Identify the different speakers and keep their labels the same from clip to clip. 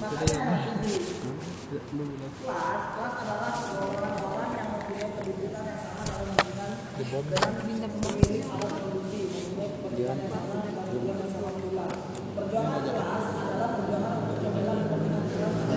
Speaker 1: Yang yang yang dengan kepentingan yang yang. Perjuangan kelas adalah perjuangan untuk membela kepentingan kelas atau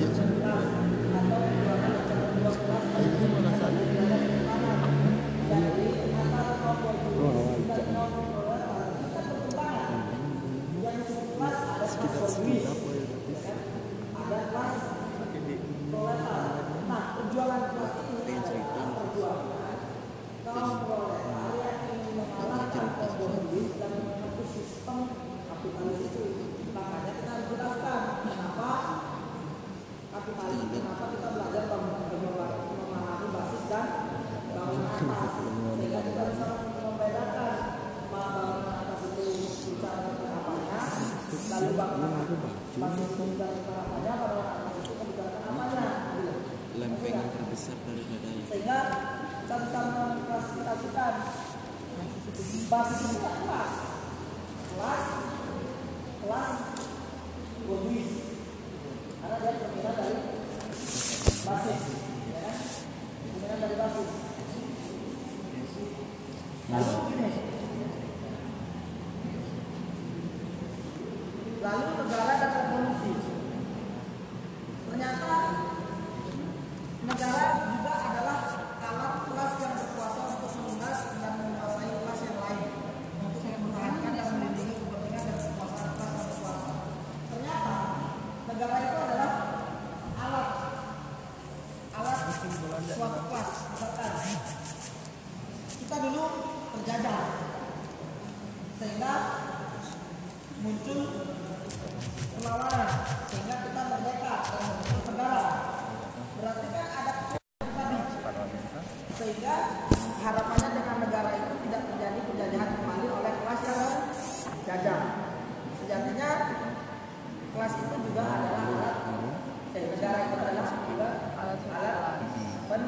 Speaker 1: sehingga harapannya dengan negara itu tidak terjadi penjajahan kembali oleh kelas yang jajah. Sejatinya kelas itu juga adalah alat eh, negara itu adalah juga alat alat pen,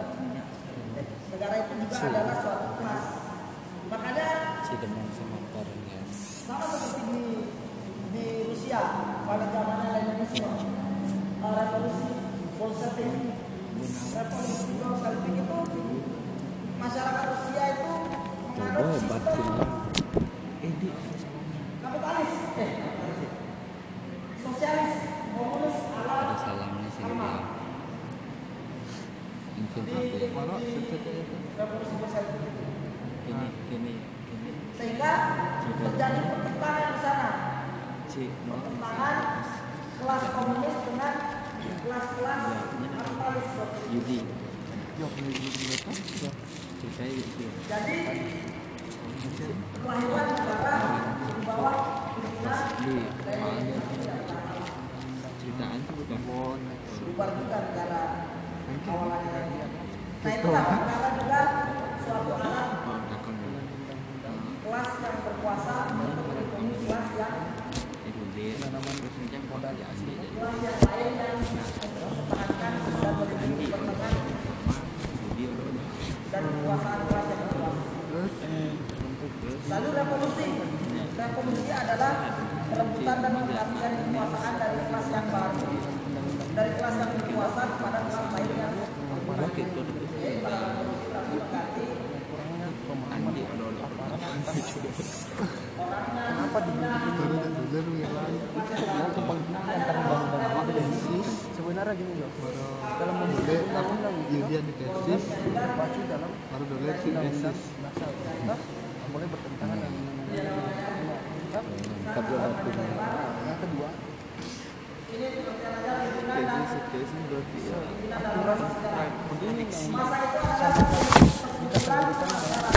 Speaker 1: eh, negara itu juga adalah suatu kelas. Makanya
Speaker 2: sama
Speaker 1: seperti di di Rusia pada zamannya Leninisme uh, revolusi Bolshevik revolusi Bolshevik itu masyarakat Rusia itu menganut sistem
Speaker 2: edi.
Speaker 1: Kapitalis. Eh sosialis. Komunis.
Speaker 2: Ada
Speaker 1: ala
Speaker 2: salamnya sih
Speaker 1: Sama.
Speaker 2: mungkin
Speaker 1: di,
Speaker 2: aku
Speaker 1: di revolusi Bolshevik itu.
Speaker 2: ini ini ini
Speaker 1: sehingga terjadi pertentangan di sana. Pertentangan kelas komunis dengan kelas-kelas kapitalis.
Speaker 2: Yudi. ya
Speaker 1: Jadi kelahiran di bawah
Speaker 2: ceritaan.
Speaker 1: Nah negara juga suatu alat
Speaker 2: oh takkan
Speaker 1: kelas yang berkuasa untuk melindungi kelas yang
Speaker 2: itu dia terus macam kota di asli jadi
Speaker 1: kelas yang lain yang mempertahankan dan melindungi kepentingan
Speaker 2: Yudi
Speaker 1: dan kekuasaan kelas yang berkuasa. Lalu revolusi. Revolusi adalah perebutan dan penggantian kekuasaan dari kelas yang baru dari kelas yang berkuasa kepada kelas lain yang
Speaker 2: oke itu
Speaker 1: Jadi pada revolusi berarti mengganti
Speaker 2: Andi Odol
Speaker 3: Kenapa dibikin baru dan dulu yang lain? Mau tumpang antara undang-undang apa dan sis? Sebenarnya gini loh, dalam membuat undang-undang
Speaker 4: Yudian di tesis
Speaker 3: terpacu dalam
Speaker 4: baru dulu si
Speaker 3: undang-undang dasar. Boleh bertentangan dengan
Speaker 4: tapi ada
Speaker 3: yang kedua
Speaker 4: ya
Speaker 3: aturan begini masa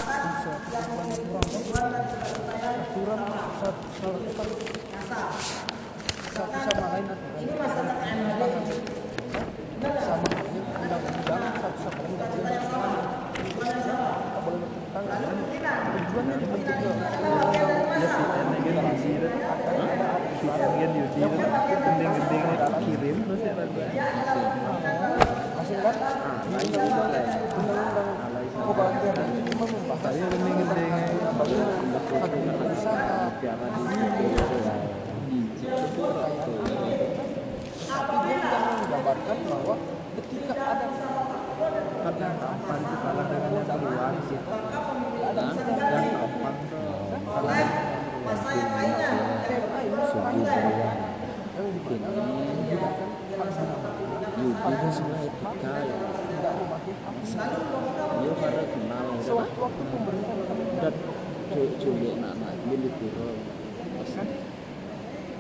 Speaker 3: aturan satu sama lain
Speaker 1: ini masalah
Speaker 3: sama satu sama lain tujuannya
Speaker 4: bagian Yudi itu gending-gending kirim terus ya
Speaker 3: hasil kan undang-undang undang-undang oh bagian itu cuma membahas
Speaker 4: saya gending-gending
Speaker 3: satu usaha
Speaker 4: tiara di
Speaker 3: mengatakan bahwa ketika ada
Speaker 4: dengan yang keluar gitu.
Speaker 2: Hah?
Speaker 4: yang kalah dengan
Speaker 1: masa yang lainnya.
Speaker 2: Saya ini etika ya. Dia karena kenal ya
Speaker 3: pemerintah
Speaker 2: Dan culik anak-anak dia di pura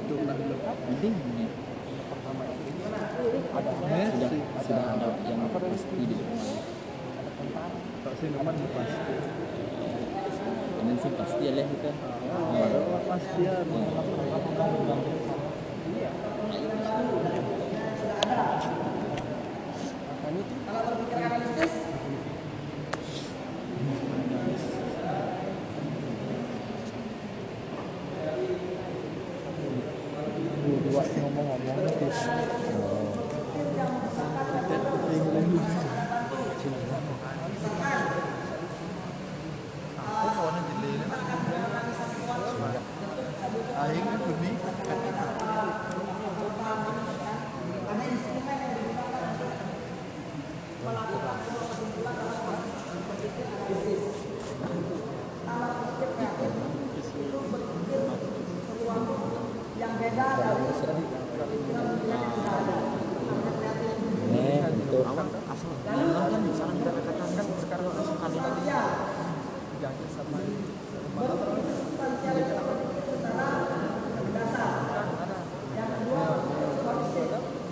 Speaker 4: itu
Speaker 3: ada
Speaker 4: Eh,
Speaker 2: sudah sudah ada yang pasti di depan
Speaker 4: tak sih nomor pasti
Speaker 2: sih pasti ya kita
Speaker 4: baru pasti ya
Speaker 2: awal asal kan misalnya kita katakan kan sekarang asal kali lagi
Speaker 3: jangan sama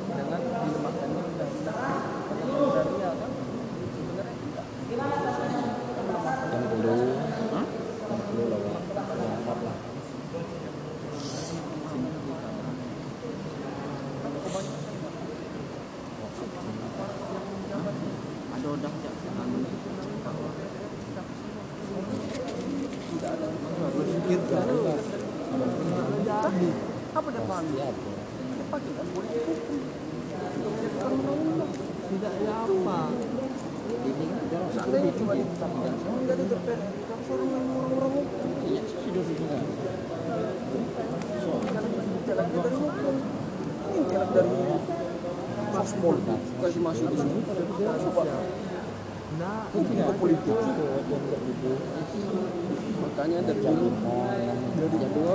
Speaker 3: dengan dilemahkannya undang-undang Undang-undangnya kan sebenarnya tidak
Speaker 2: yang dulu Hah? yang dulu lewat yang empat lah sini di kamar ada udah jak anu
Speaker 4: berpikir kan
Speaker 3: Tapi
Speaker 2: ada
Speaker 3: kita
Speaker 4: tidak ya apa
Speaker 3: Seandainya ada
Speaker 2: iya sudah sudah
Speaker 3: dari. Ini dari masuk di sini.
Speaker 4: Nah
Speaker 3: Itu politik. Makanya dari dulu dari dulu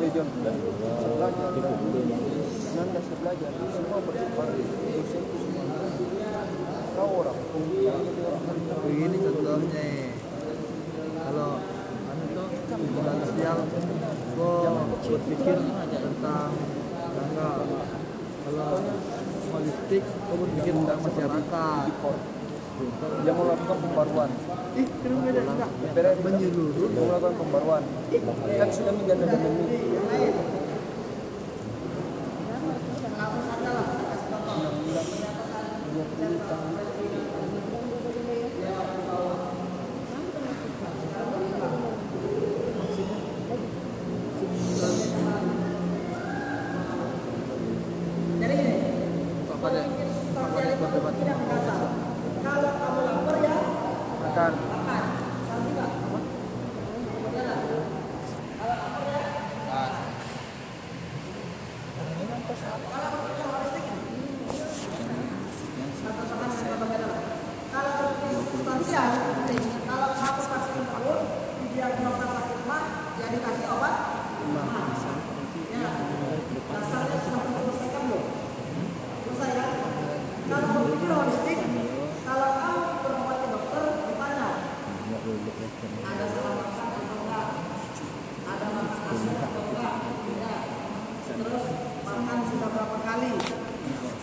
Speaker 3: ya John belajar dan dasar belajar semua itu semua kau orang jangan
Speaker 4: begini contohnya kalau anu hubungan sosial kok berpikir tentang tangga kalau politik kok berpikir tentang masyarakat
Speaker 3: yang melakukan pembaruan. DPR
Speaker 4: menyeluruh
Speaker 3: melakukan pembaruan. Kan sudah menjadi demi
Speaker 1: jadi ini
Speaker 4: apa deh apa deh berdebat
Speaker 1: tidak kasar kalau kamu lapar ya
Speaker 3: akan
Speaker 1: makan santi nggak kalau berpikir substansial kalau satu pasien perut didiagnosa sakit mah ya dikasih obat ya dasarnya sudah selesaikan belum selesai ya kalau berpikir holistik kalau kamu berobat ke dokter ditanya ada salah makan atau enggak ada makan asam atau enggak ya terus makan sudah berapa kali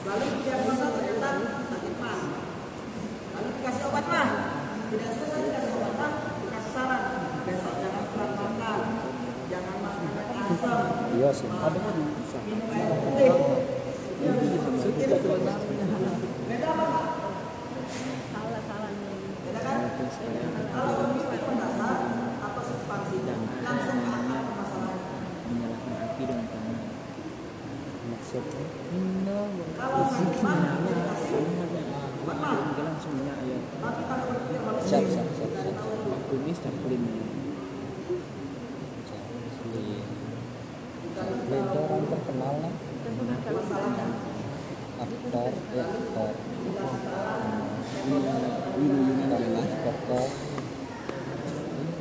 Speaker 1: lalu diagnosa ternyata sakit mah lalu dikasih obat mah tidak selesai dikasih obat mah dikasih saran besok jangan kurang makan jangan makan yang asam
Speaker 2: iya sih
Speaker 3: ada mah di
Speaker 1: minum air putih
Speaker 5: salah salah nih
Speaker 2: Mungkin sekarang menyalakan api dengan tangan. Maksudnya? Enggak langsung minyak ya. Siap, siap, siap, siap. Tumis campurin. Campurin. Itu orang terkenal lah. Aktor, ya aktor. Ini ini adalah tokoh.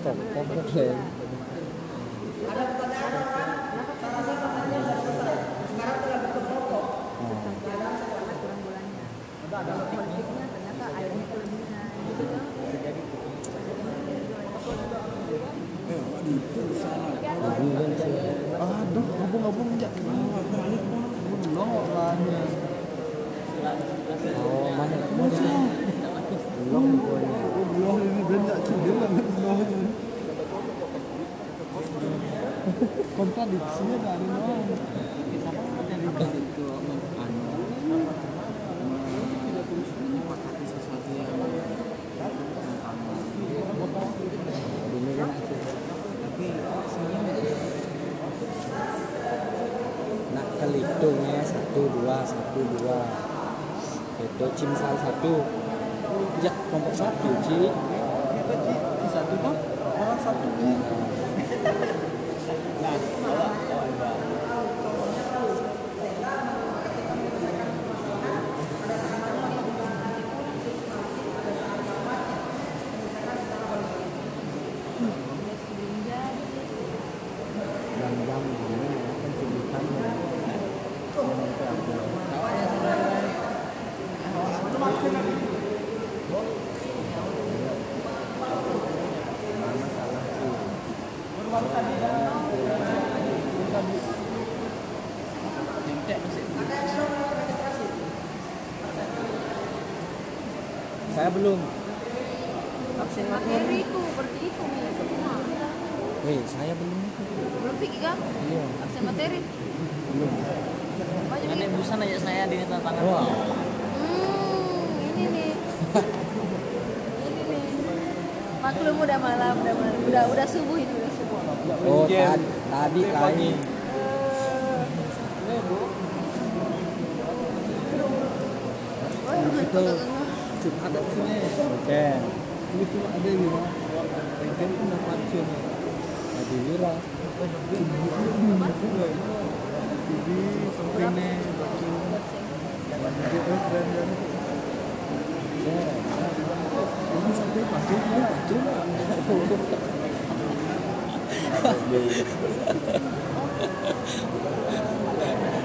Speaker 2: Tokoh keren.
Speaker 5: kurang bulannya kalau politiknya ternyata airnya kelebihan gitu kan
Speaker 2: Aduh, saya.
Speaker 3: Ngobong-ngobong jak. Balik Belum orangnya.
Speaker 2: Oh, mana mana? Belum pokoknya.
Speaker 3: Oh, belum ini benda cedera banget belum. Kontradiksinya dari mana?
Speaker 2: itu anu menyepakati sesuatu yang ini kan tapi sebenarnya nak kelitungnya satu dua satu dua itu cimsal satu. Jak kelompok satu cik
Speaker 3: Satu tuh orang satu nih.
Speaker 2: dan jam ini ya penculikan yang saya belum.
Speaker 5: Absen materi itu berarti itu nih semua
Speaker 2: Weh, saya belum. Itu.
Speaker 5: belum pergi kan
Speaker 2: Iya,
Speaker 5: absen materi?
Speaker 2: Belum.
Speaker 5: banyak
Speaker 1: Mana busan aja saya di tangan.
Speaker 2: Wah,
Speaker 5: hmm ini nih ini nih maklum udah malam udah malam udah udah subuh ini udah subuh
Speaker 2: oh tadi, tadi lain.
Speaker 3: Kita ada di sini.
Speaker 2: Oke,
Speaker 3: Ini cuma ada di mana? Bengkel pun dapat sini.
Speaker 2: Adi Wira.
Speaker 3: Jadi something nih. Jadi keren kan. Ini sampai pasti dia pasti.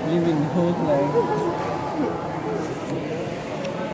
Speaker 2: Lee Min Ho lah.